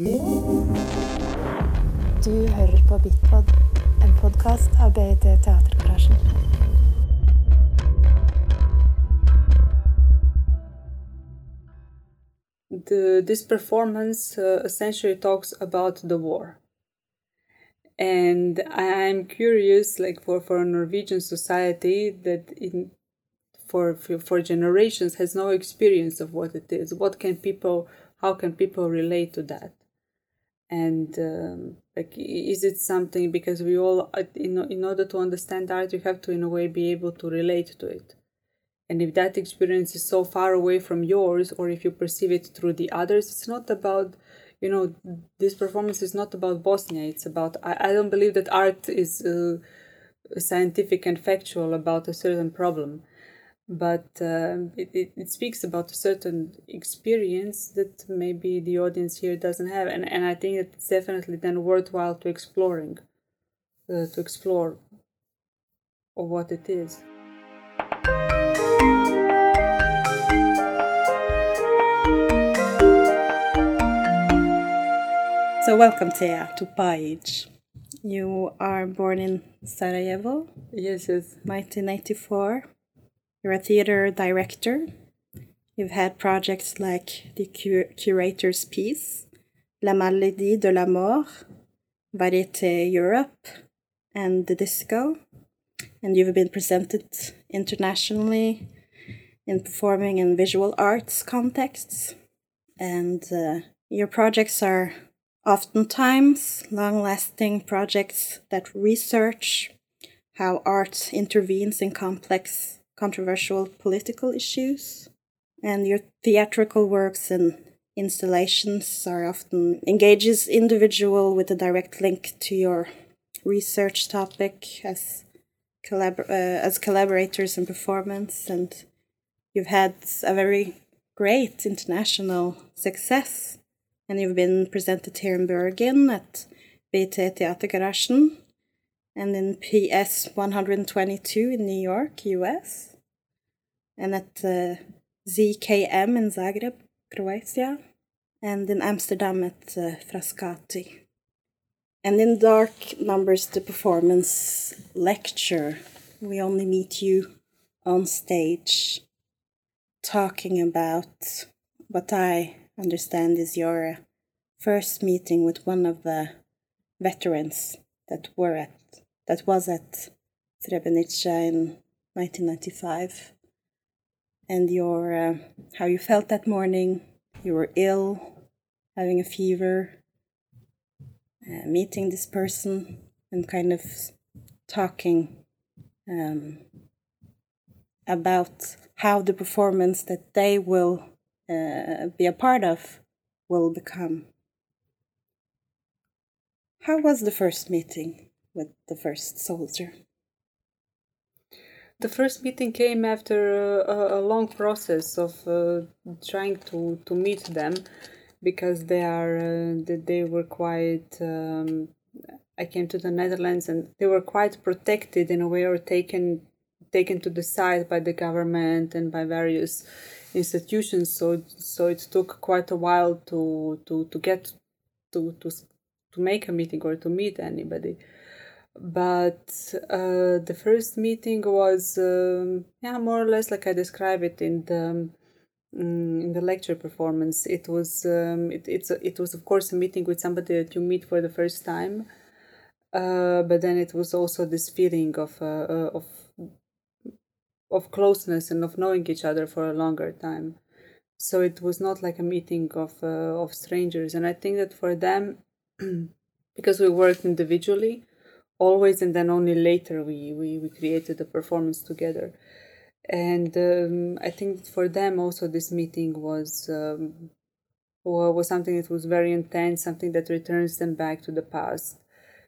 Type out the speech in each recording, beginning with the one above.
Du hører på Bitpod, en podkast av BIT Teatergarasjen. The, this performance uh, essentially talks about the war. And I'm curious, like for, for a Norwegian society that in for for generations has no experience of what it is. What can people? How can people relate to that? And um, like is it something because we all uh, in, in order to understand art you have to in a way be able to relate to it. And if that experience is so far away from yours or if you perceive it through the others it's not about you know this performance is not about bosnia. It's about i, I don't believe that art is uh, scientific and factual about a certain problem but um, it, it, it, speaks about a certain experience that maybe the audience here doesn't have and, and i think it's definitely then worthwhile to exploring uh, to explore what it is so welcome Tea Tupajić. You are born in Sarajevo. Yes, yes. 1984 you're a theater director. You've had projects like The Cur Curator's Piece, La Maladie de la Mort, Varieté Europe, and The Disco. And you've been presented internationally in performing in visual arts contexts. And uh, your projects are oftentimes long lasting projects that research how art intervenes in complex controversial political issues. And your theatrical works and installations are often engages individual with a direct link to your research topic as collabor- uh, as collaborators in performance and you've had a very great international success and you've been presented here in Bergen at BIT Teatergarasjen and in PS 122 in New York, US and at uh, ZKM in Zagreb, Croatia, and in Amsterdam at uh, Frascati. And in Dark Numbers, the performance lecture, we only meet you on stage talking about what I understand is your first meeting with one of the veterans that were at that was at Srebrenica in 1995 and your uh, how you felt that morning. You were ill, having a fever, uh, meeting this person, and kind of talking um, about how the performance that they will uh, be a part of will become. How was the first meeting with the first soldier? the first meeting came after a, a long process of uh, trying to, to meet them because they are uh, they were quite um, I came to the Netherlands and they were quite protected in a way or taken taken to the side by the government and by various institutions so so it took quite a while to to, to get to, to to make a meeting or to meet anybody but uh, the first meeting was um, yeah more or less like I describe it in the um, in the lecture performance. It was um, it it's it was of course a meeting with somebody that you meet for the first time, uh, but then it was also this feeling of uh, uh of of closeness and of knowing each other for a longer time. So it was not like a meeting of uh, of strangers, and I think that for them, because we worked individually always and then only later we, we, we created the performance together. And um, i think for them also this meeting was um, was something that was very intense something that returns them back to the past.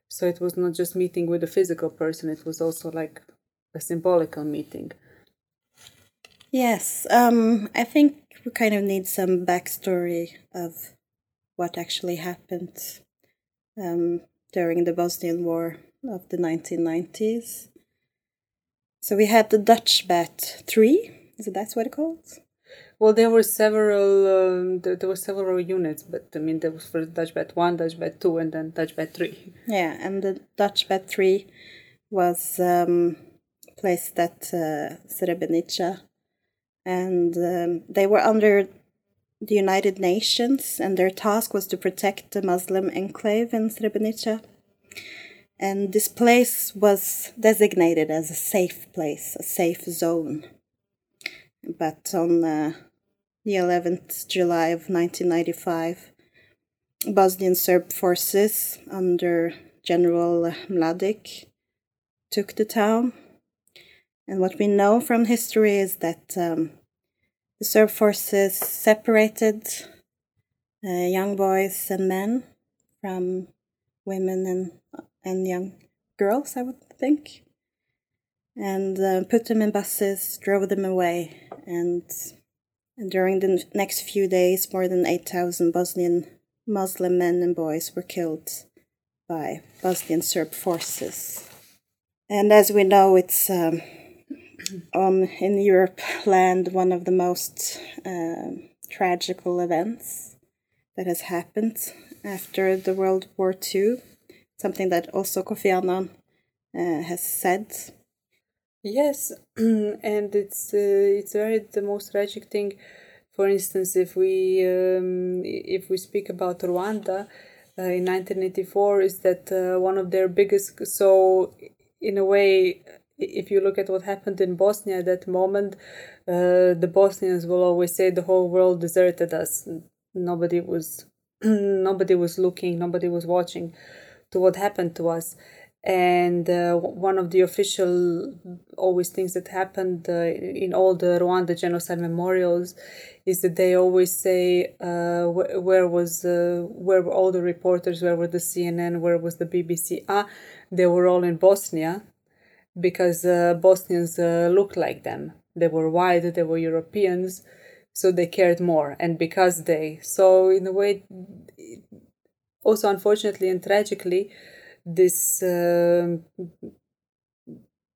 So it was not just meeting with a physical person it was also like a symbolical meeting. Yes um, i think we kind of need some backstory of what actually happened um, during the bosnian war of the 1990s. So we had the Dutch Bat 3, is it that's what it calls? Well, there were several. Um, there, there were several units, but I mean, there was first Dutch Bat one, Dutch Bat two, and then Dutch Bat three. Yeah, and the Dutch Bat three was um, placed at uh, Srebrenica, and um, they were under the United Nations, and their task was to protect the Muslim enclave in Srebrenica. And this place was designated as a safe place, a safe zone. But on uh, the 11th July of 1995, Bosnian Serb forces under General Mladic took the town. And what we know from history is that um, the Serb forces separated uh, young boys and men from women and, and young girls, I would think, and uh, put them in buses, drove them away, and and during the next few days, more than 8,000 Bosnian Muslim men and boys were killed by Bosnian Serb forces. And as we know, it's um, on in Europe land one of the most uh, tragical events that has happened after the World War II. Something that also Kofi Annan uh, has said Yes, and it's uh, it's very the most tragic thing. For instance, if we um, if we speak about Rwanda uh, in 1984, is that uh, one of their biggest. So, in a way, if you look at what happened in Bosnia at that moment, uh, the Bosnians will always say the whole world deserted us. Nobody was nobody was looking, nobody was watching to what happened to us. And uh, one of the official always things that happened uh, in all the Rwanda genocide memorials is that they always say uh, wh- where was uh, where were all the reporters where were the CNN where was the BBC ah they were all in Bosnia because uh, Bosnians uh, looked like them. They were white they were Europeans so they cared more. And because they so in a way also unfortunately and tragically this uh,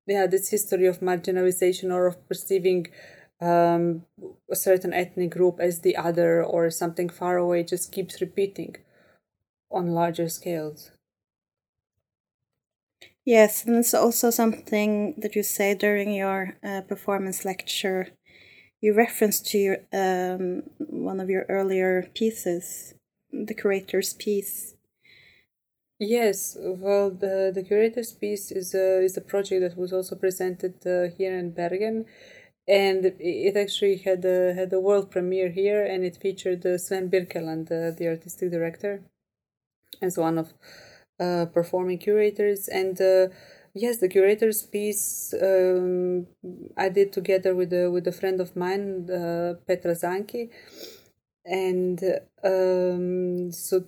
yeah this history of marginalization or of perceiving um, a certain ethnic group as the other or something far away just keeps repeating on larger scales. Yes and it's also something that you say during your uh, performance lecture. You reference to your, um, one of your earlier pieces the curator's piece? Yes, well, the the curator's piece is a is a project that was also presented uh, here in Bergen, and it actually had a had a world premiere here, and it featured uh, Sven Birkeland, uh, the artistic director, as one of uh, performing curators. And uh, yes, the curator's piece um, I did together with a with a friend of mine, uh, Petra Zanki, and um, so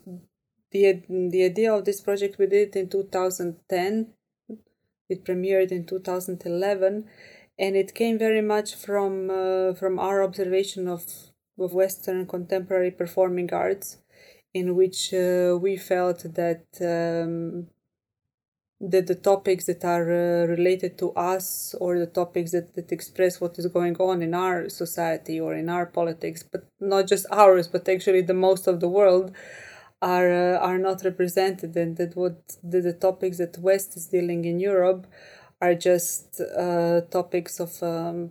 the the idea of this project we did in 2010 it premiered in 2011 and it came very much from uh, from our observation of of western contemporary performing arts in which uh, we felt that um, that the topics that are uh, related to us or the topics that, that express what is going on in our society or in our politics but not just ours but actually the most of the world are uh, are not represented. And that what the, the topics that west is dealing in europe are just uh, topics of um,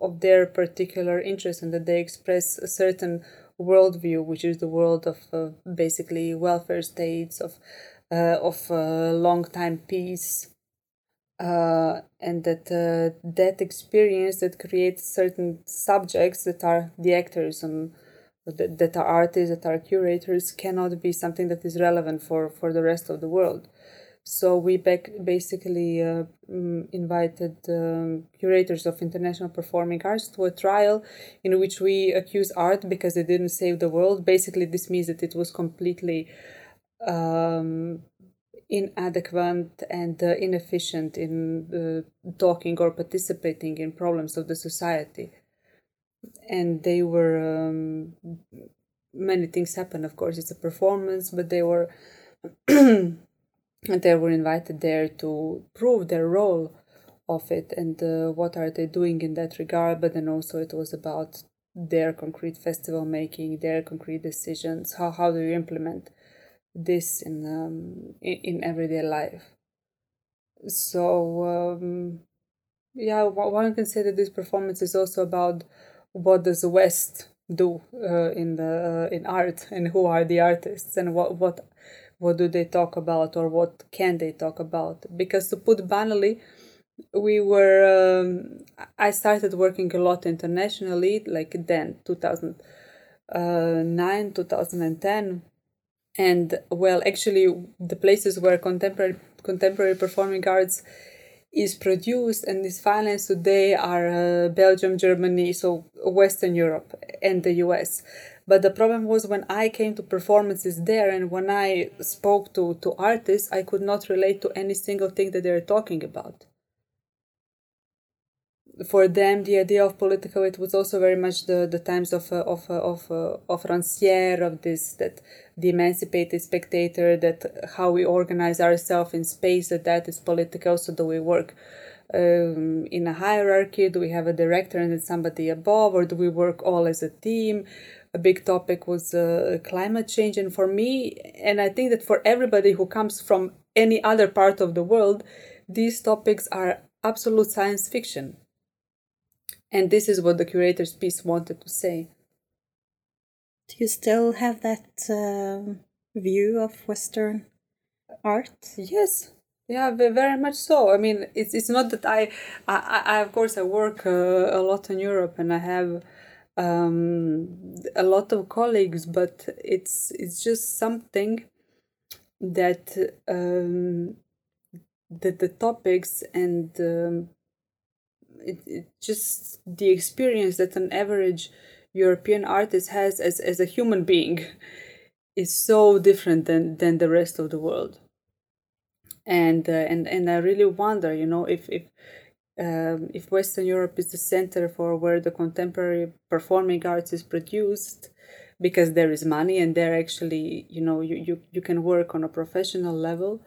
of their particular interest and that they express a certain worldview which is the world of uh, basically welfare states of of a long time peace uh, and that uh, that experience that creates certain subjects that are the actors and that, that are artists, that are curators, cannot be something that is relevant for, for the rest of the world. So we back, basically uh, mm, invited um, curators of international performing arts to a trial in which we accuse art because it didn't save the world. Basically, this means that it was completely um, inadequate and uh, inefficient in uh, talking or participating in problems of the society and they were um, many things happen of course it's a performance but they were they were invited there to prove their role of it and uh, what are they doing in that regard but then also it was about their concrete festival making, their concrete decisions. How how do you implement this in um, in, in everyday life? So um, yeah, one can say that this performance is also about what does the West do uh, in the uh, in art and who are the artists and what what what do they talk about or what can they talk about because to put banally we were um, i started working a lot internationally like then 2009 2010 and well actually the places where contemporary contemporary performing arts is produced and is financed today are uh, belgium germany so western europe and the us but the problem was when i came to performances there and when i spoke to to artists i could not relate to any single thing that they were talking about. For them the idea of political it was also very much the, the times of uh, of uh, of uh, of Rancière of this that the emancipated spectator that how we organize ourselves in space that that is political so do we work um, in a hierarchy? Do we have a director and then somebody above or do we work all as a team? A big topic was uh, climate change and for me and i think that for everybody who comes from any other part of the world these topics are absolute science fiction. And this is what the curator's piece wanted to say. Do you still have that uh, view of Western art? Yes, yeah, very much so. I mean, it's it's not that I, I, I of course I work uh, a lot in Europe and I have um, a lot of colleagues, but it's it's just something that um, that the topics and um, it, it just the experience that an average European artist has as, as a human being is so different than, than the rest of the world. And uh, and and I really wonder, you know, if if um, if Western Europe is the center for where the contemporary performing arts is produced, because there is money and there actually, you know, you, you, you can work on a professional level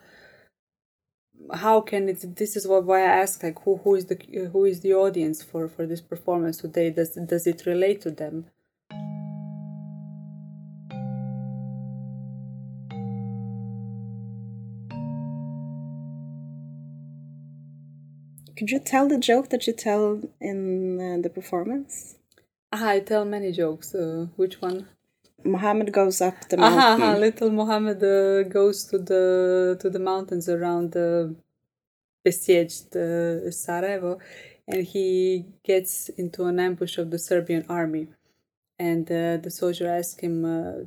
how can it this is what why i ask like who who is the who is the audience for for this performance today? Does does it relate to them? Could you tell the joke that you tell in uh, the performance? Ah, i tell many jokes uh, which one Muhammad goes up the mountain. Aha, little Muhammad uh, goes to the to the mountains around the besieged uh, Sarajevo, and he gets into an ambush of the Serbian army. And uh, the soldier asks him, uh,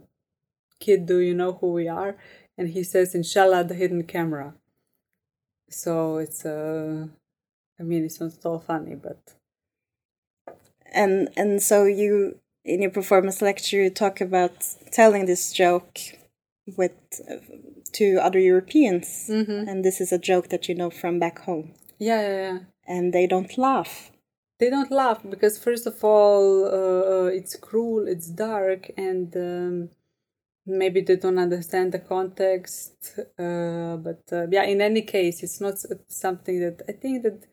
"Kid, do you know who we are?" And he says, "Inshallah, the hidden camera." So it's uh, I mean, it's not at all funny, but and and so you in your performance lecture you talk about telling this joke with uh, to other Europeans, mm-hmm. and this is a joke that you know from back home. Yeah, yeah, yeah. And they don't laugh. They don't laugh because first of all, uh, it's cruel, it's dark, and um, maybe they don't understand the context. Uh, but uh, yeah, in any case, it's not something that I think that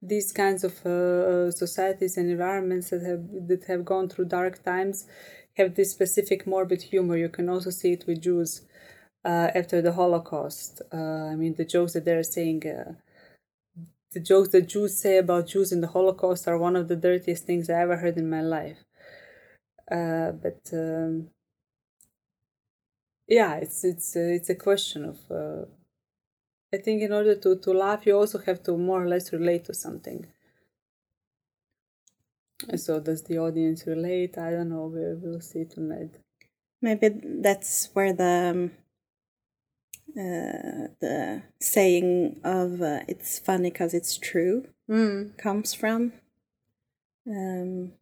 these kinds of uh, societies and environments that have that have gone through dark times have this specific morbid humor. You can also see it with Jews uh, after the Holocaust. Uh, I mean, the jokes that they're saying, uh, the jokes that Jews say about Jews in the Holocaust are one of the dirtiest things I ever heard in my life. Uh, but um, yeah, it's it's it's a question of I think in order to, to laugh, you also have to more or less relate to something. So does the audience relate? I don't know. We will see tonight. Maybe that's where the um, uh, the saying of uh, "it's funny because it's true" mm. comes from. Um,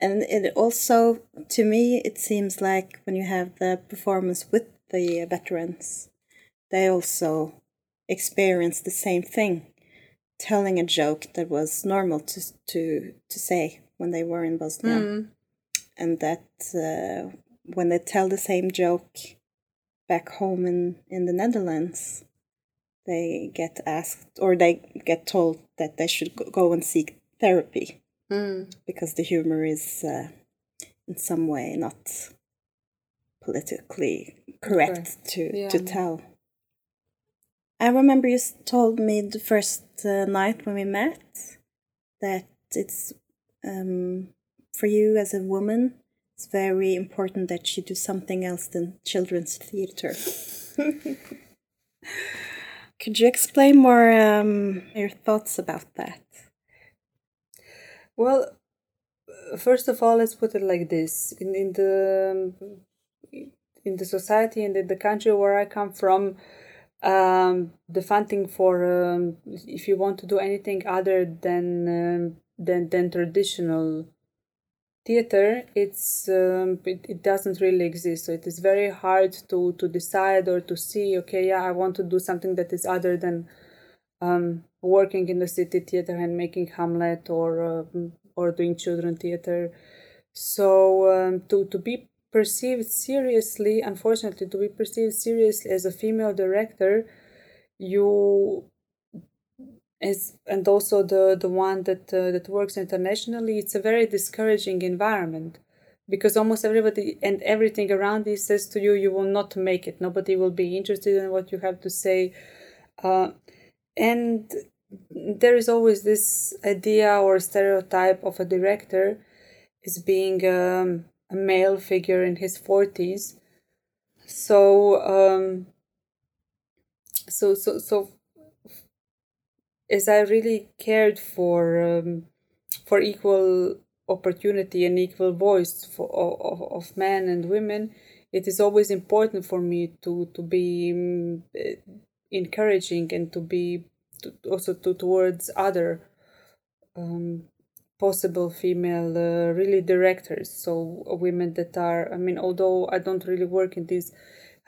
and it also, to me, it seems like when you have the performance with the veterans, they also experienced the same thing, telling a joke that was normal to to to say when they were in Bosnia, mm. and that uh, when they tell the same joke back home in in the Netherlands, they get asked or they get told that they should go and seek therapy Mm. because the humor is uh, in some way not politically correct to, Yeah. to tell. I remember you told me the first uh, night when we met that it's um, for you as a woman, it's very important that you do something else than children's theater. Could you explain more um, your thoughts about that? Well, first of all, let's put it like this: in in the in the society and in the country where I come from, um, the funding for um, if you want to do anything other than um, than than traditional theater, it's um, it, it doesn't really exist. So it is very hard to to decide or to see. Okay, yeah, I want to do something that is other than um, working in the city theater and making Hamlet or um or doing children theater. So um, to to be perceived seriously, unfortunately, to be perceived seriously as a female director, you as and also the the one that uh, that works internationally, it's a very discouraging environment because almost everybody and everything around you says to you you will not make it nobody will be interested in what you have to say uh, and there is always this idea or stereotype of a director as being um, a male figure in his 40s so um, so so so as i really cared for um, for equal opportunity and equal voice for of, of men and women it is always important for me to to be um, encouraging and to be to, also to towards other um, possible female uh, really directors. So women that are i mean although i don't really work in these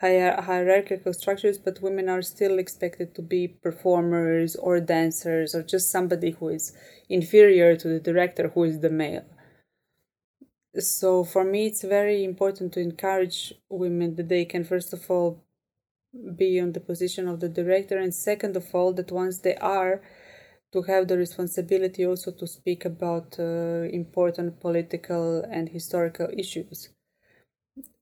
hier- hierarchical structures but women are still expected to be performers or dancers or just somebody who is inferior to the director who is the male. So for me it's very important to encourage women that they can first of all be on the position of the director and second of all that once they are to have the responsibility also to speak about uh, important political and historical issues.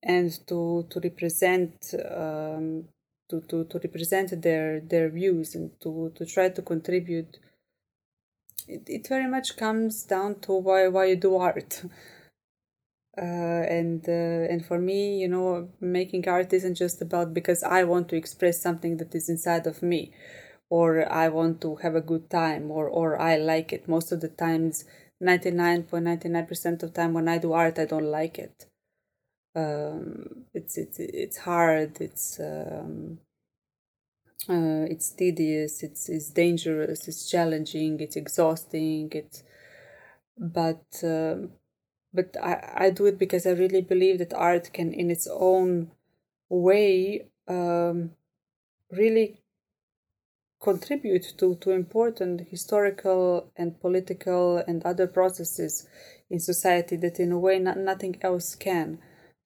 And to to represent um, to, to, to represent their their views and to, to try to contribute it, it very much comes down to why why you do art uh, and uh, and for me you know making art isn't just about because i want to express something that is inside of me or i want to have a good time or or i like it. Most of the times 99.99% of time when i do art i don't like it. Um, it's it's it's hard it's um, uh, it's tedious it's it's dangerous it's challenging it's exhausting it's but um but I, I do it because I really believe that art can, in its own way, um, really contribute to, to important historical and political and other processes in society that, in a way, not, nothing else can.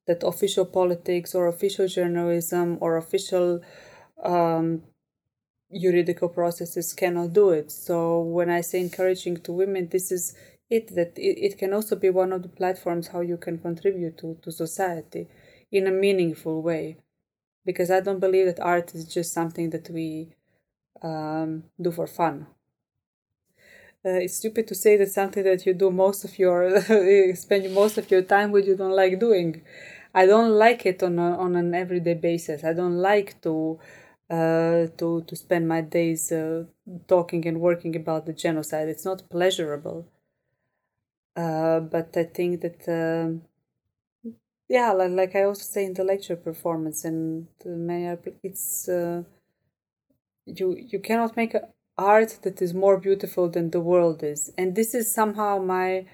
That official politics or official journalism or official um, juridical processes cannot do it. So, when I say encouraging to women, this is it that it, it can also be one of the platforms how you can contribute to, to society in a meaningful way. Because i don't believe that art is just something that we um, do for fun. Uh, it's stupid to say that something that you do most of your spend most of your time with you don't like doing. I don't like it on, a, on an everyday basis. I don't like to uh, to to spend my days uh, talking and working about the genocide. It's not pleasurable uh, but I think that um yeah, like, like I also say in the lecture performance and many it's uh, you you cannot make art that is more beautiful than the world is, and this is somehow my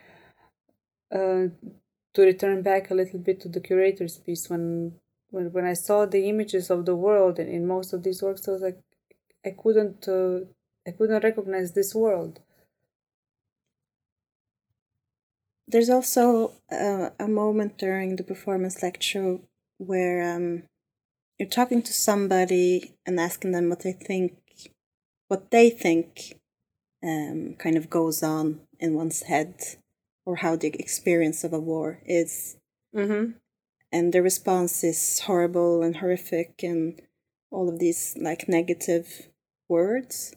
uh, to return back a little bit to the curator's piece when when when I saw the images of the world in, in most of these works, I was like I couldn't uh, I couldn't recognize this world. There's also uh, a moment during the performance lecture where um, you're talking to somebody and asking them what they think, what they think, um, kind of goes on in one's head or how the experience of a war is. Mm-hmm. And the response is horrible and horrific and all of these like negative words.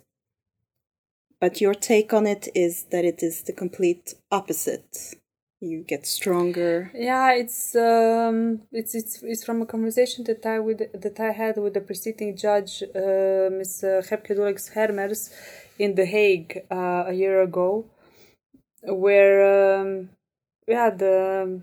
But your take on it is that it is the complete opposite. You get stronger. Yeah, it's um, it's it's it's from a conversation that I with that I had with the preceding judge, uh, Ms. Gepke Dulix Hermers, in The Hague uh, a year ago, where um, yeah the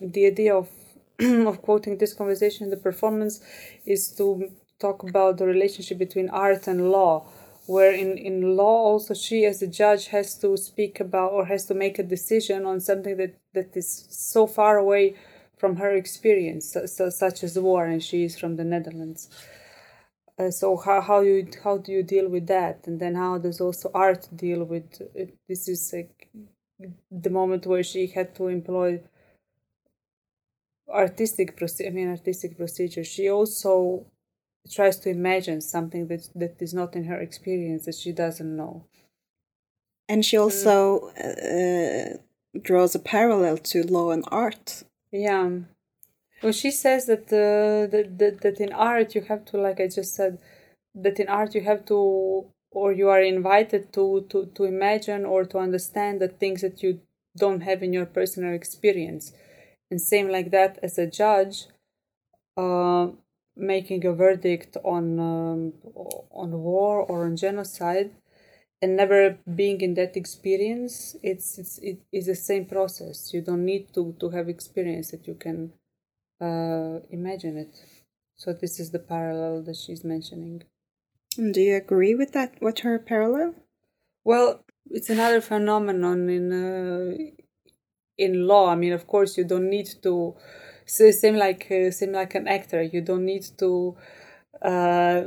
the idea of of quoting this conversation, the performance, is to talk about the relationship between art and law where in, in law also she as a judge has to speak about or has to make a decision on something that, that is so far away from her experience so, so, such as war and she is from the netherlands. Uh, so how, how you how do you deal with that? And then how does also art deal with it? this is like the moment where she had to employ artistic I mean artistic procedure. She also tries to imagine something that that is not in her experience that she doesn't know. And she also mm. uh, draws a parallel to law and art. Yeah. Well she says that, uh, that, that that in art you have to like i just said that in art you have to or you are invited to to to imagine or to understand the things that you don't have in your personal experience. And same like that as a judge uh, making a verdict on um, on war or on genocide and never being in that experience it's it's it is the same process. You don't need to to have experience that you can uh, imagine it. So this is the parallel that she's mentioning. Do you agree with that with her parallel? Well it's another phenomenon in uh, in law. I mean of course you don't need to so same like uh, same like an actor. You don't need to uh,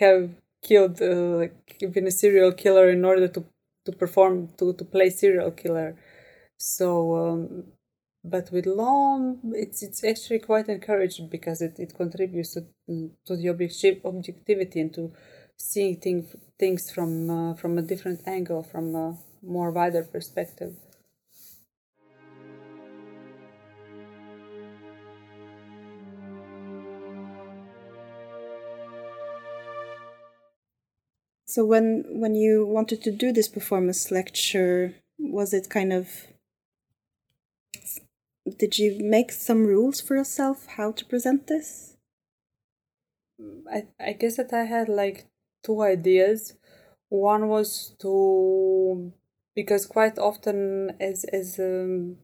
have killed uh, like been a serial killer in order to to perform to to play serial killer. So um, but with law it's it's actually quite encouraged because it, it contributes to, to the objective objectivity and to seeing thing, things from uh, from a different angle from a more wider perspective So when when you wanted to do this performance lecture, was it kind of did you make some rules for yourself how to present this? I I guess that I had like two ideas. One was to because quite often as as um,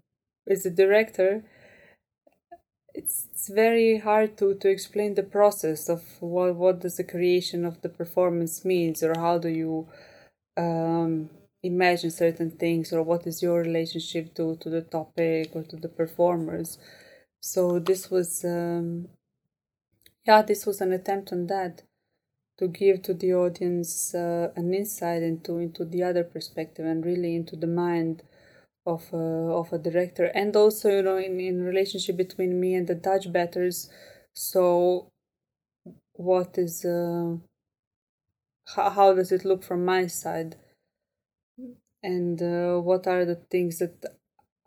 as a director it's, it's very hard to, to explain the process of what, what does the creation of the performance means or how do you um, imagine certain things or what is your relationship to, to the topic or to the performers. So this was um, yeah this was an attempt on that to give to the audience uh, an insight into into the other perspective and really into the mind of a, of a director. And also you know in, in relationship between me and the dutch batters. So what is uh, how, how does it look from my side? And uh, what are the things that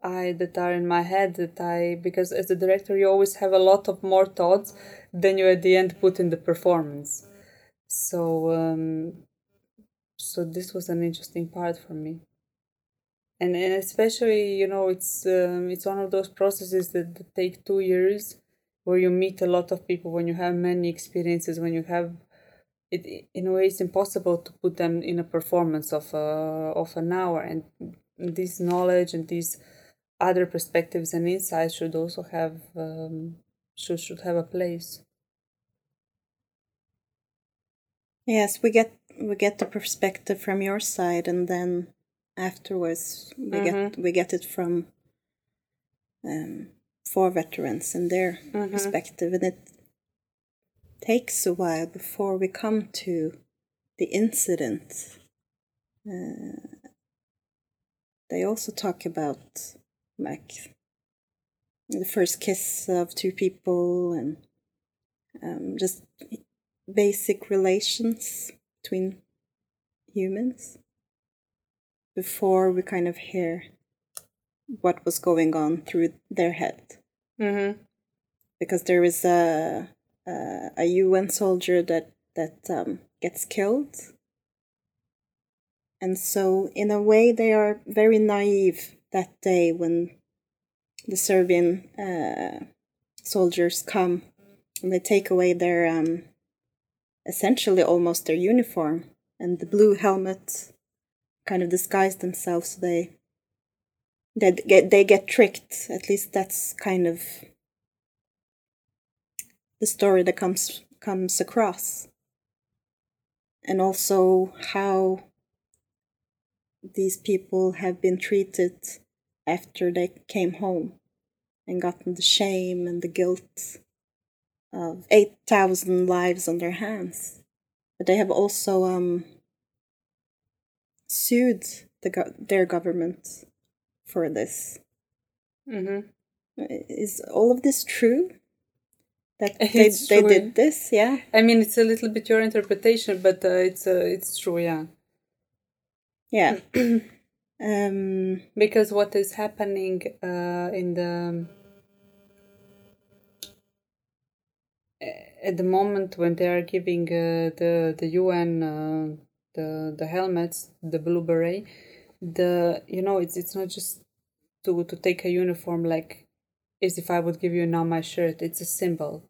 i that are in my head that i because as a director you always have a lot of more thoughts than you at the end put in the performance. So um, so this was an interesting part for me and, and especially you know it's um, it's one of those processes that, that take two years where you meet a lot of people when you have many experiences when you have it in a way it's impossible to put them in a performance of a, of an hour. And this knowledge and these other perspectives and insights should also have um, should should have a place. Yes we get we get the perspective from your side and then afterwards we mm-hmm. get we get it from um, for veterans and their mm-hmm. perspective and it takes a while before we come to the incident uh, they also talk about like the first kiss of two people and um, just basic relations between humans before we kind of hear what was going on through their head. Mm-hmm. Because there is a a, a UN soldier that that um, gets killed, and so in a way they are very naive that day when the Serbian uh, soldiers come and they take away their um, essentially almost their uniform and the blue helmet kind of disguise themselves so they get they get tricked at least that's kind of the story that comes comes across and also how these people have been treated after they came home and gotten the shame and the guilt of 8,000 lives on their hands. But they have also um, sued the go- their government for this. Mm-hmm. Is all of this true? That they, It's they did this, yeah? I mean, it's a little bit your interpretation, but uh, it's uh, it's true, yeah. Yeah. um, Because what is happening uh, in the at the moment when they are giving uh, the the UN uh, the the helmets, the blue beret, the you know it's it's not just to to take a uniform like as if I would give you now my shirt. It's a symbol.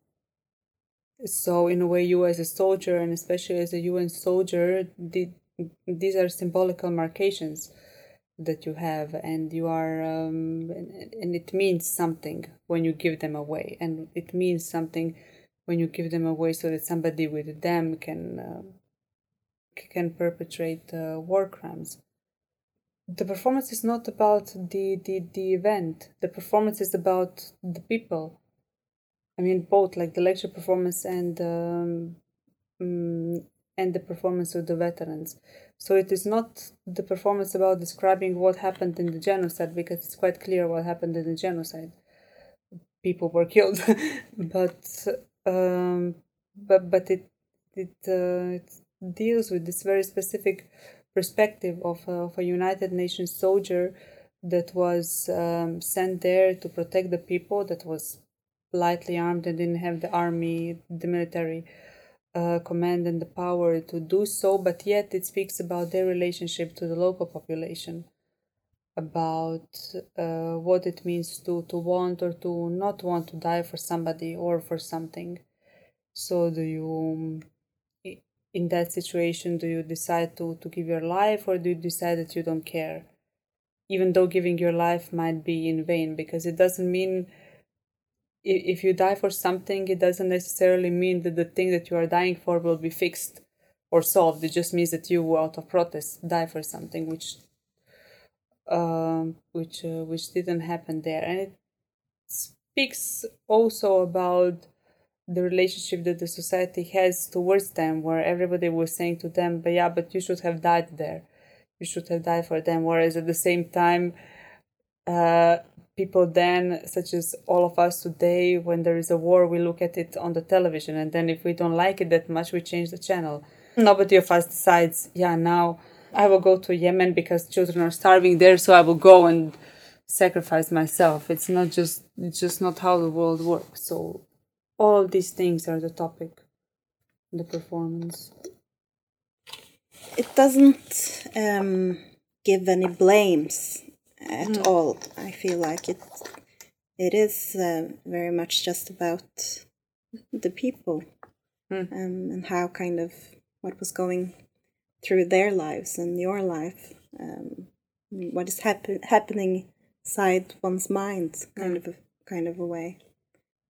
So in a way, you as a soldier and especially as a UN soldier, the, these are symbolical markations that you have and you are um, and, and it means something when you give them away and it means something when you give them away so that somebody with them can uh, can perpetrate uh, war crimes. The performance is not about the, the the event. The performance is about the people. I mean both like the lecture performance and um, mm, and the performance of the veterans. So it is not the performance about describing what happened in the genocide because it's quite clear what happened in the genocide. People were killed, but um, but but it it, uh, it deals with this very specific perspective of a, of a United Nations soldier that was um, sent there to protect the people that was lightly armed and didn't have the army, the military uh, command and the power to do so, but yet it speaks about their relationship to the local population, about uh, what it means to, to want or to not want to die for somebody or for something. So, do you, in that situation, do you decide to, to give your life or do you decide that you don't care? Even though giving your life might be in vain, because it doesn't mean if you die for something, it doesn't necessarily mean that the thing that you are dying for will be fixed or solved. It just means that you, out of protest, die for something which, um, which, uh, which didn't happen there, and it speaks also about the relationship that the society has towards them, where everybody was saying to them, "But yeah, but you should have died there. You should have died for them." Whereas at the same time, uh, people then, such as all of us today, when there is a war, we look at it on the television, and then if we don't like it that much, we change the channel. Nobody of us decides, yeah, now I will go to Yemen because children are starving there, so I will go and sacrifice myself. It's not just it's just not how the world works. So all these things are the topic, the performance. it doesn't um, give any blames at all. I feel like it it is uh, very much just about the people Mm. um, and how kind of what was going through their lives and your life, um, what is happen- happening inside one's mind, kind of a, kind of a way,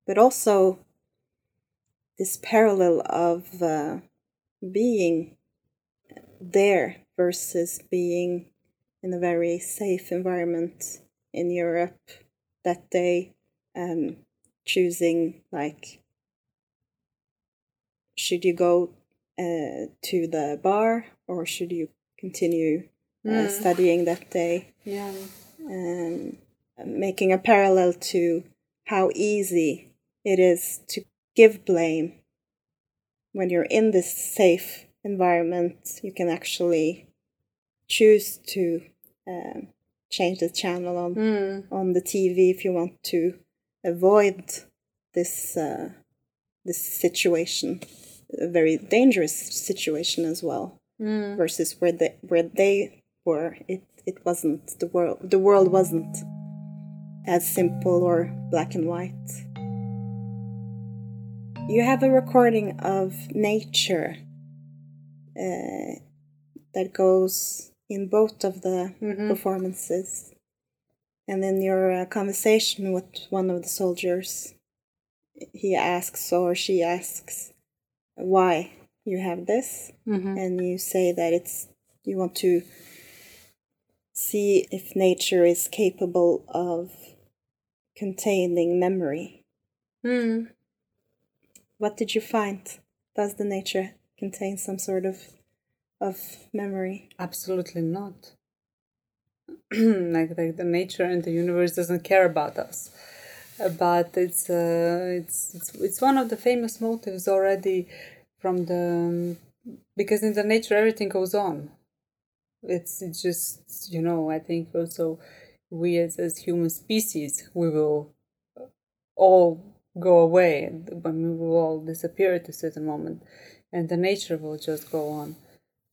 but also this parallel of uh, being there versus being in a very safe environment in Europe that day, um, choosing like should you go uh, to the bar or should you continue uh, studying that day? Yeah. um, making a parallel to how easy it is to give blame when you're in this safe environment. You can actually choose to um, change the channel on Mm. on the TV if you want to avoid this uh, this situation, a very dangerous situation as well. Mm. Versus where they where they were, it it wasn't the world. The world wasn't as simple or black and white. You have a recording of nature uh, that goes in both of the Mhm. performances. And in your uh, conversation with one of the soldiers, he asks or she asks why you have this, Mhm. and you say that it's you want to see if nature is capable of containing memory. Mm. What did you find? Does the nature contain some sort of of memory? Absolutely not. like, like the nature and the universe doesn't care about us. Uh, But it's uh, it's it's it's one of the famous motives already from the because in the nature everything goes on. It's, it's just you know I think also we as as human species we will all go away when we will all disappear at a certain moment and the nature will just go on.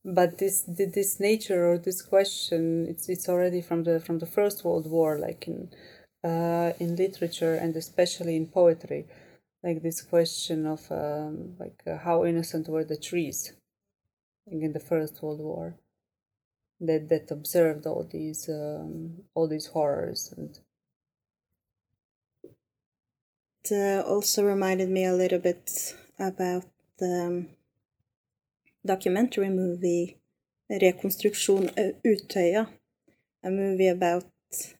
But this this nature or this question it's it's already from the from the first world war like in uh, in literature and especially in poetry like this question of um, like uh, how innocent were the trees in the first world war that that observed all these um, all these horrors and uh, also reminded me a little bit about the um, documentary movie Rekonstruksjon Ö- Utøya, a movie about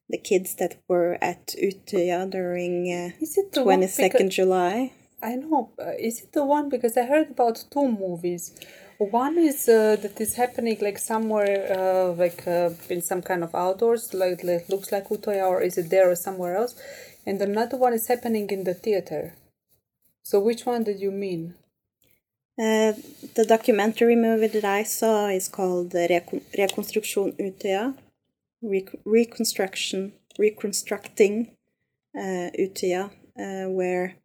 the kids that were at Utøya during uh, is it the one 22nd because- July. I know. Uh, is it the one? Because I heard about two movies. One is uh, that is happening like somewhere, uh, like uh, in some kind of outdoors, like, like looks like Utøya, or is it there or somewhere else? And another one is happening in the theater. So which one did you mean? Uh, the documentary movie that I saw is called Rekon- Rekonstruksjon Utøya, Rec- reconstruction, reconstructing uh, uh, where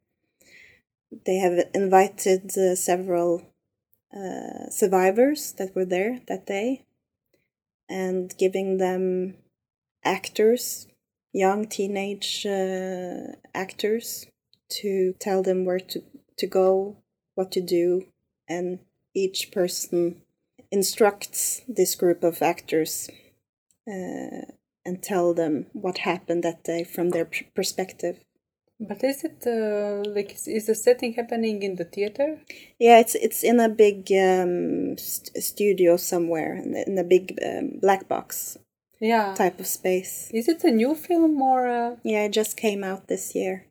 they have invited uh, several uh, survivors that were there that day, and giving them actors, young teenage uh, actors, to tell them where to, to go, what to do, and each person instructs this group of actors uh, and tell them what happened that day from their perspective. But is it uh, like is, is the setting happening in the theater? Yeah, it's it's in a big um, st- studio somewhere in, the, in a big um, black box Yeah. type of space. Is it a new film or? Uh... Yeah, it just came out this year.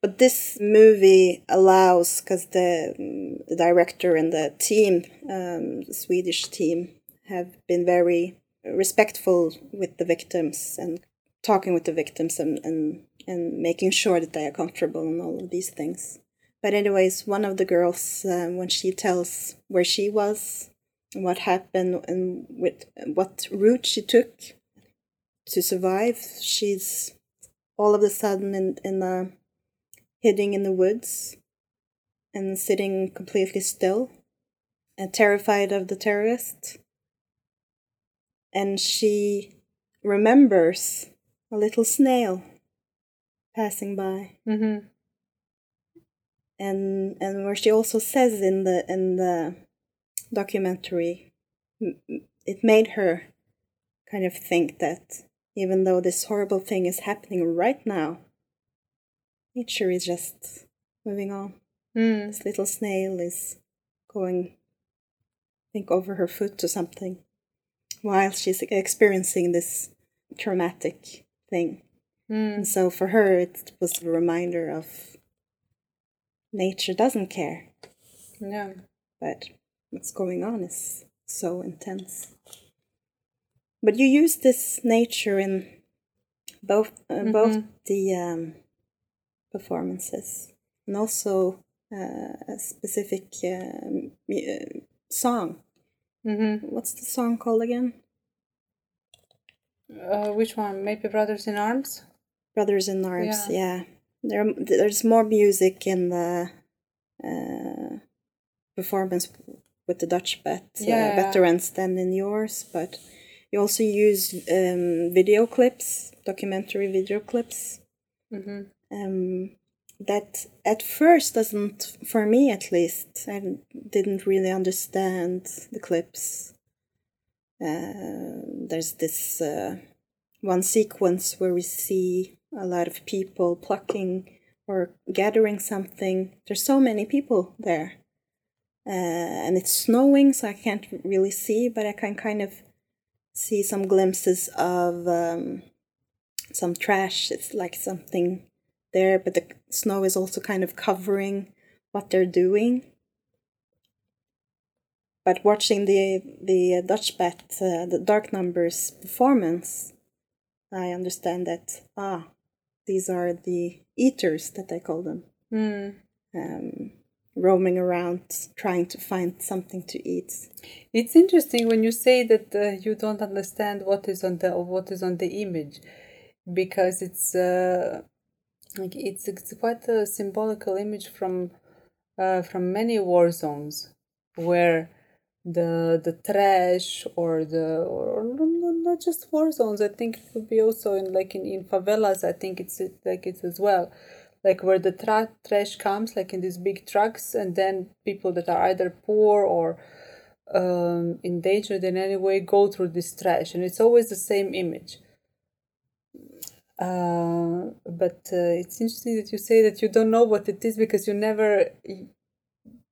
But this movie allows, because the, mm, the director and the team, um, the Swedish team, have been very respectful with the victims and talking with the victims and, and, and making sure that they are comfortable and all of these things. But, anyways, one of the girls, um, when she tells where she was, what happened, and with what route she took to survive, she's all of a sudden in in a hiding in the woods and sitting completely still and terrified of the terrorist. And she remembers a little snail passing by. Mm-hmm. and and where she also says in the in the documentary it made her kind of think that even though this horrible thing is happening right now nature is just moving on Mm. this little snail is going I think over her foot or something while she's experiencing this traumatic thing Mm. and so for her, it was a reminder of nature doesn't care, Yeah. but what's going on is so intense. But you use this nature in both uh, both Mhm. the um, performances and also uh, a specific um, uh, song. Mm-hmm. What's the song called again? Uh, which one? Maybe Brothers in Arms. Brothers in Arms. Yeah, there there's more music in the uh, performance with the Dutch vet uh, Yeah. veterans than in yours, but you also use um, video clips, documentary video clips. Mm-hmm. Um, that at first doesn't, for me at least, I didn't really understand the clips. Uh, there's this uh, one sequence where we see a lot of people plucking or gathering something. There's so many people there. Uh, and it's snowing, so I can't really see, but I can kind of see some glimpses of um, some trash. It's like something there, but the snow is also kind of covering what they're doing. But watching the the Dutchbat, uh, the Dark Numbers performance, I understand that ah, these are the eaters that I call them, Mm. um, roaming around trying to find something to eat. It's interesting when you say that uh, you don't understand what is on the what is on the image, because it's uh, like it's it's quite a symbolical image from uh, from many war zones where the the trash or the or no- no- not just war zones. I think it could be also in like in, in favelas. I think it's like it's as well like where the tra- trash comes like in these big trucks and then people that are either poor or um, endangered in any way go through this trash and it's always the same image uh, but uh, it's interesting that you say that you don't know what it is because you never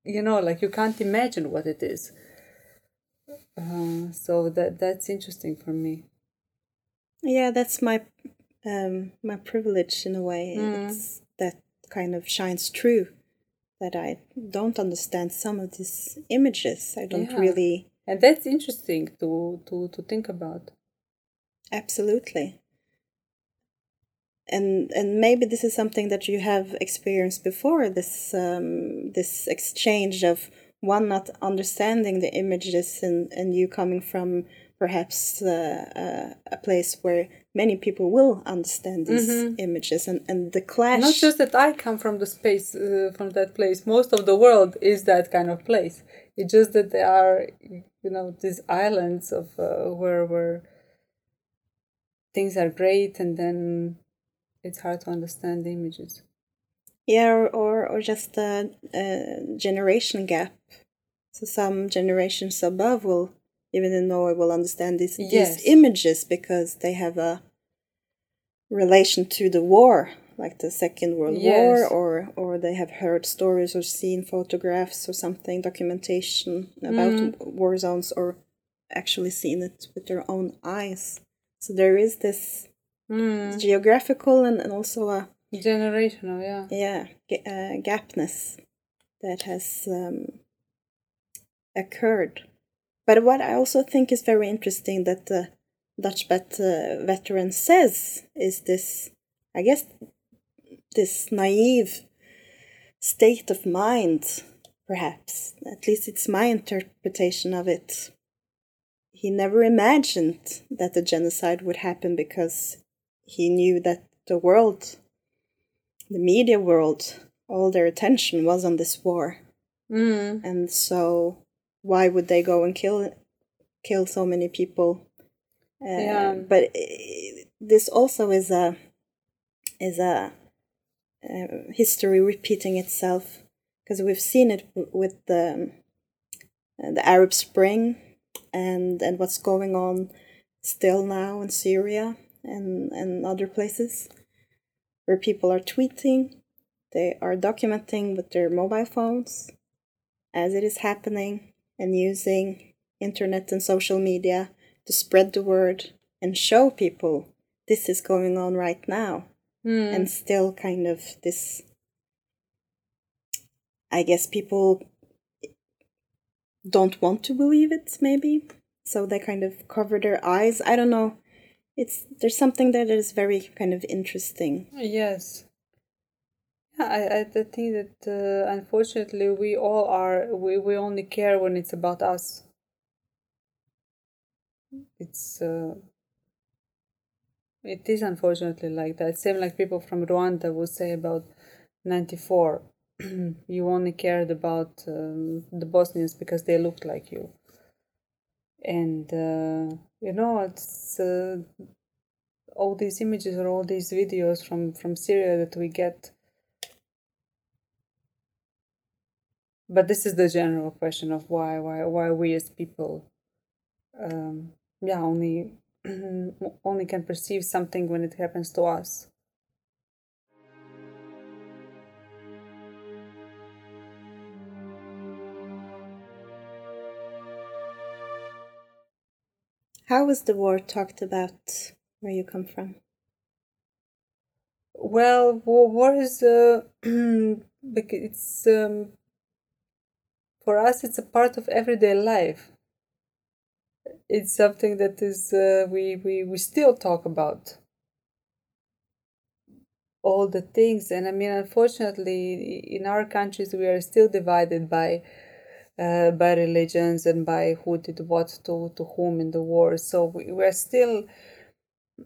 you know like you can't imagine what it is uh, so that that's interesting for me Yeah, that's my um, my privilege in a way. Mm. It's kind of shines true that I don't understand some of these images. I don't Yeah. really and that's interesting to to to think about absolutely. And and maybe this is something that you have experienced before. This um, this exchange of one not understanding the images and and you coming from perhaps uh, uh, a place where many people will understand these Mhm. images and and the clash. Not just that I come from the space, uh, from that place. Most of the world is that kind of place. It's just that there are, you know, these islands of uh, where where things are great, and then it's hard to understand the images. Yeah, or, or, or just a, a generation gap. So some generations above will, even in Norway, will understand these, Yes. these images because they have a relation to the war, like the Second World War, or or they have heard stories or seen photographs or something, documentation about Mm. war zones, or actually seen it with their own eyes. So there is this Mm. geographical and, and also a Generational, yeah. yeah uh, gapness that has um, occurred but what i also think is very interesting that the dutch vet, uh, veteran says is this i guess this naive state of mind perhaps. At least it's my interpretation of it. He never imagined that the genocide would happen because he knew that the world the media world, all their attention was on this war, Mm. and so why would they go and kill kill so many people? Uh, Yeah. But uh, this also is a is a uh, history repeating itself because we've seen it with the the Arab Spring and and what's going on still now in Syria and and other places where people are tweeting, they are documenting with their mobile phones as it is happening and using internet and social media to spread the word and show people this is going on right now. Mm. and still kind of this i guess people don't want to believe it maybe. So they kind of cover their eyes. I don't know. It's there's something that is very kind of interesting. Yes. Yeah, I, I think that uh, unfortunately we all are we, we only care when it's about us. It's uh, it is unfortunately like that. Same like people from Rwanda would say about 94. you only cared about um, the Bosnians because they looked like you. And, uh, you know, it's uh, all these images or all these videos from, from Syria that we get. But this is the general question of why, why, why we as people, um, yeah, only only can perceive something when it happens to us. How was the war talked about where you come from? Well, war is uh, it's um, for us. It's a part of everyday life. It's something that is uh, we, we we still talk about. All the things and i mean unfortunately in our countries we are still divided by uh, by religions and by who did what to to whom in the war. So we, we're still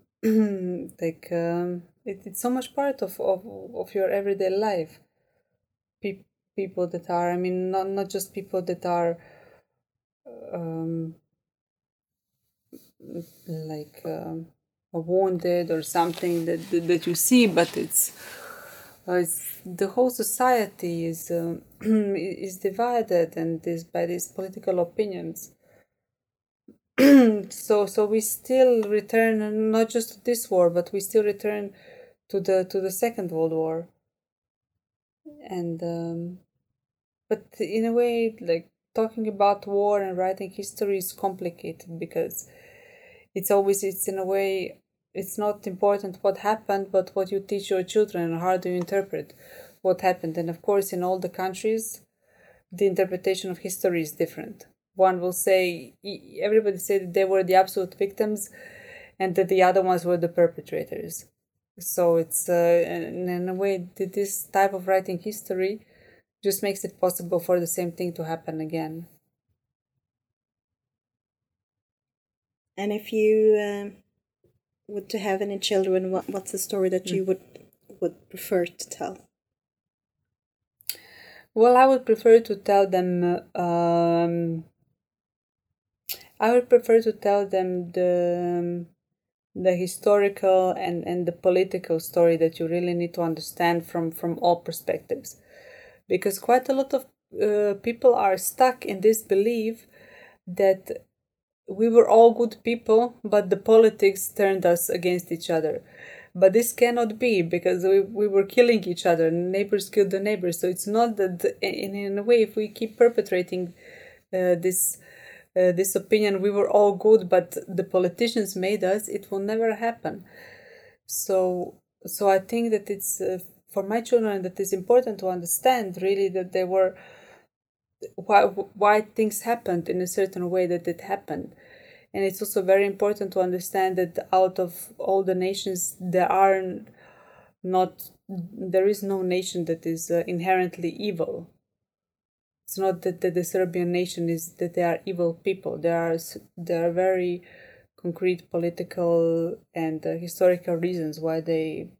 like um, it, it's so much part of, of of your everyday life people that are i mean not not just people that are um, like um, wounded or something that that you see, but it's, uh, it's the whole society is uh, is divided and is by these political opinions. so so we still return not just to this war, but we still return to the to the Second World War. And um, but in a way, like talking about war and writing history is complicated because it's always it's in a way it's not important what happened but what you teach your children and how do you interpret what happened. And of course in all the countries the interpretation of history is different. One will say everybody said they were the absolute victims and that the other ones were the perpetrators. So it's uh, in a way this type of writing history just makes it possible for the same thing to happen again And if you um, would to have any children, what, what's the story that you mm. would would prefer to tell? Well, I would prefer to tell them. Um, I would prefer to tell them the um, the historical and, and the political story that you really need to understand from from all perspectives, because quite a lot of uh, people are stuck in this belief that we were all good people, but the politics turned us against each other. But this cannot be because we, we were killing each other. Neighbors killed the neighbors. So it's not that, in, in a way, if we keep perpetrating uh, this uh, this opinion, we were all good, but the politicians made us, it will never happen. So, so I think that it's uh, for my children that it's important to understand really that they were why why things happened in a certain way that it happened. And it's also very important to understand that out of all the nations there are not there is no nation that is uh, inherently evil. It's not that, that the serbian nation is that they are evil people. There are there are very concrete political and uh, historical reasons why they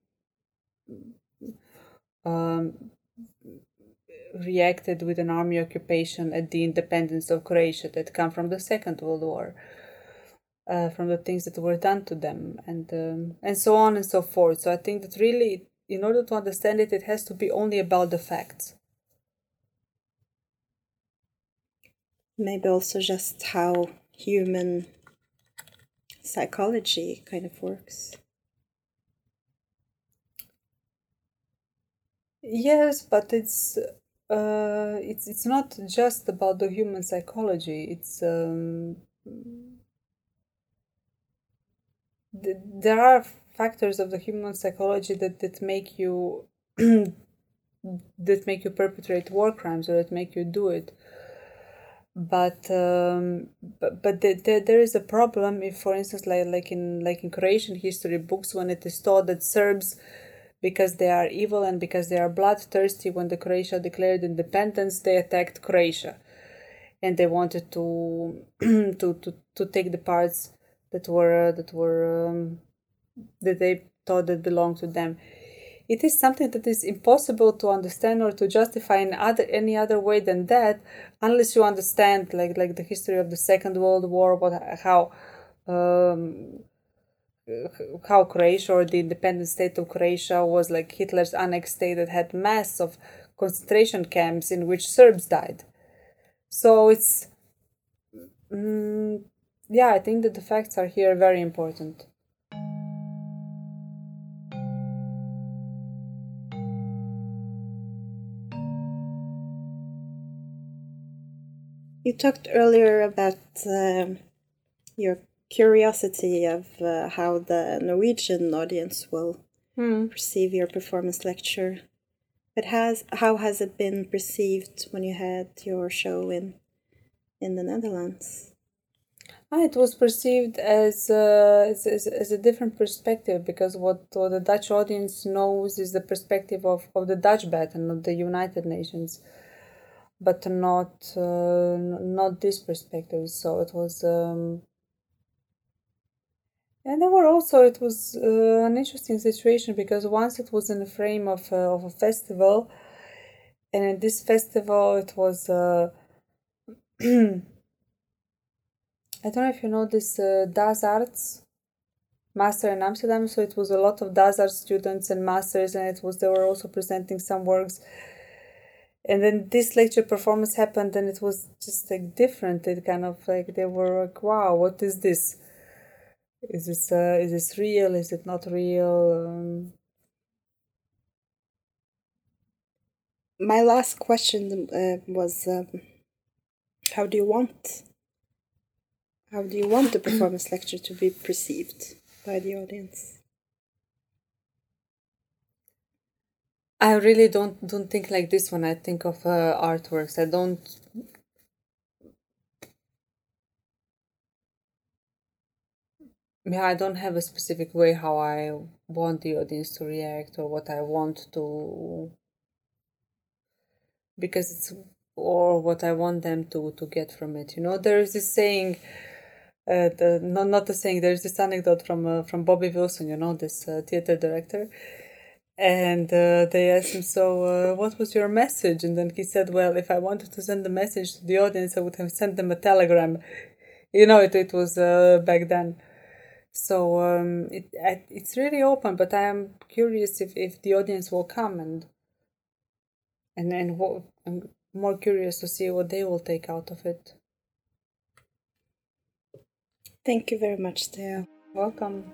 um, reacted with an army occupation at the independence of Croatia that come from the Second World War, uh, from the things that were done to them, and um, and so on and so forth. So I think that really, in order to understand it, it has to be only about the facts. Maybe also just how human psychology kind of works. Yes, but it's uh, it's it's not just about the human psychology. It's um, th- there are factors of the human psychology that that make you that make you perpetrate war crimes or that make you do it. But um, but but the, the, there is a problem if, for instance, like like in like in Croatian history books, when it is taught that Serbs because they are evil and because they are bloodthirsty. When the Croatia declared independence, they attacked Croatia, and they wanted to to to, to take the parts that were that were um, that they thought that belonged to them. It is something that is impossible to understand or to justify in other any other way than that, unless you understand like like the history of the Second World War, what how um, how Croatia or the independent state of Croatia was like Hitler's annexed state that had mass of concentration camps in which Serbs died. So it's, mm, yeah, I think that the facts are here very important. You talked earlier about um, your curiosity of uh, how the Norwegian audience will Hmm. perceive your performance lecture. But has how has it been perceived when you had your show in in the Netherlands? Ah, it was perceived as, uh, as, as, as a different perspective because what, what the Dutch audience knows is the perspective of, of the Dutchbat and not the United Nations, but not uh, not this perspective. So it was, um, and there were also it was uh, an interesting situation because once it was in the frame of uh, of a festival, and in this festival it was. Uh, I don't know if you know this uh, DasArts master in Amsterdam. So it was a lot of DasArts students and masters, and it was they were also presenting some works. And then this lecture performance happened, and it was just like different. It kind of like they were like, "Wow, what is this? Is this uh, is this real? Is it not real?" Um, My last question uh, was, um, how do you want how do you want the performance lecture to be perceived by the audience? I really don't don't think like this when I think of uh, artworks. I don't. Yeah, I don't have a specific way how I want the audience to react or what I want to. Because it's or what I want them to to get from it. You know, there is this saying. Uh, the, not not the saying. There's this anecdote from uh, from Bobby Wilson. You know, this uh, theater director and uh, they asked him, So, uh, what was your message? And then he said, Well, if I wanted to send a message to the audience, I would have sent them a telegram. You know, it, it was uh, back then. So, um, it, I- it's really open, but I am curious if, if the audience will come and, and, and what, I'm more curious to see what they will take out of it. Thank you very much, Tea. Welcome.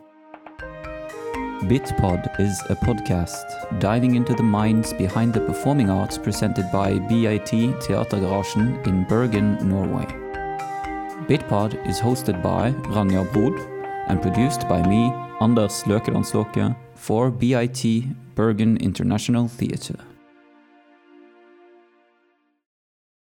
Bitpod is a podcast diving into the minds behind the performing arts presented by BIT Teatergarasjen in Bergen, Norway. Bitpod is hosted by Ranja Brod and produced by me, Anders Løkelandslåke, for BIT Bergen International Theatre.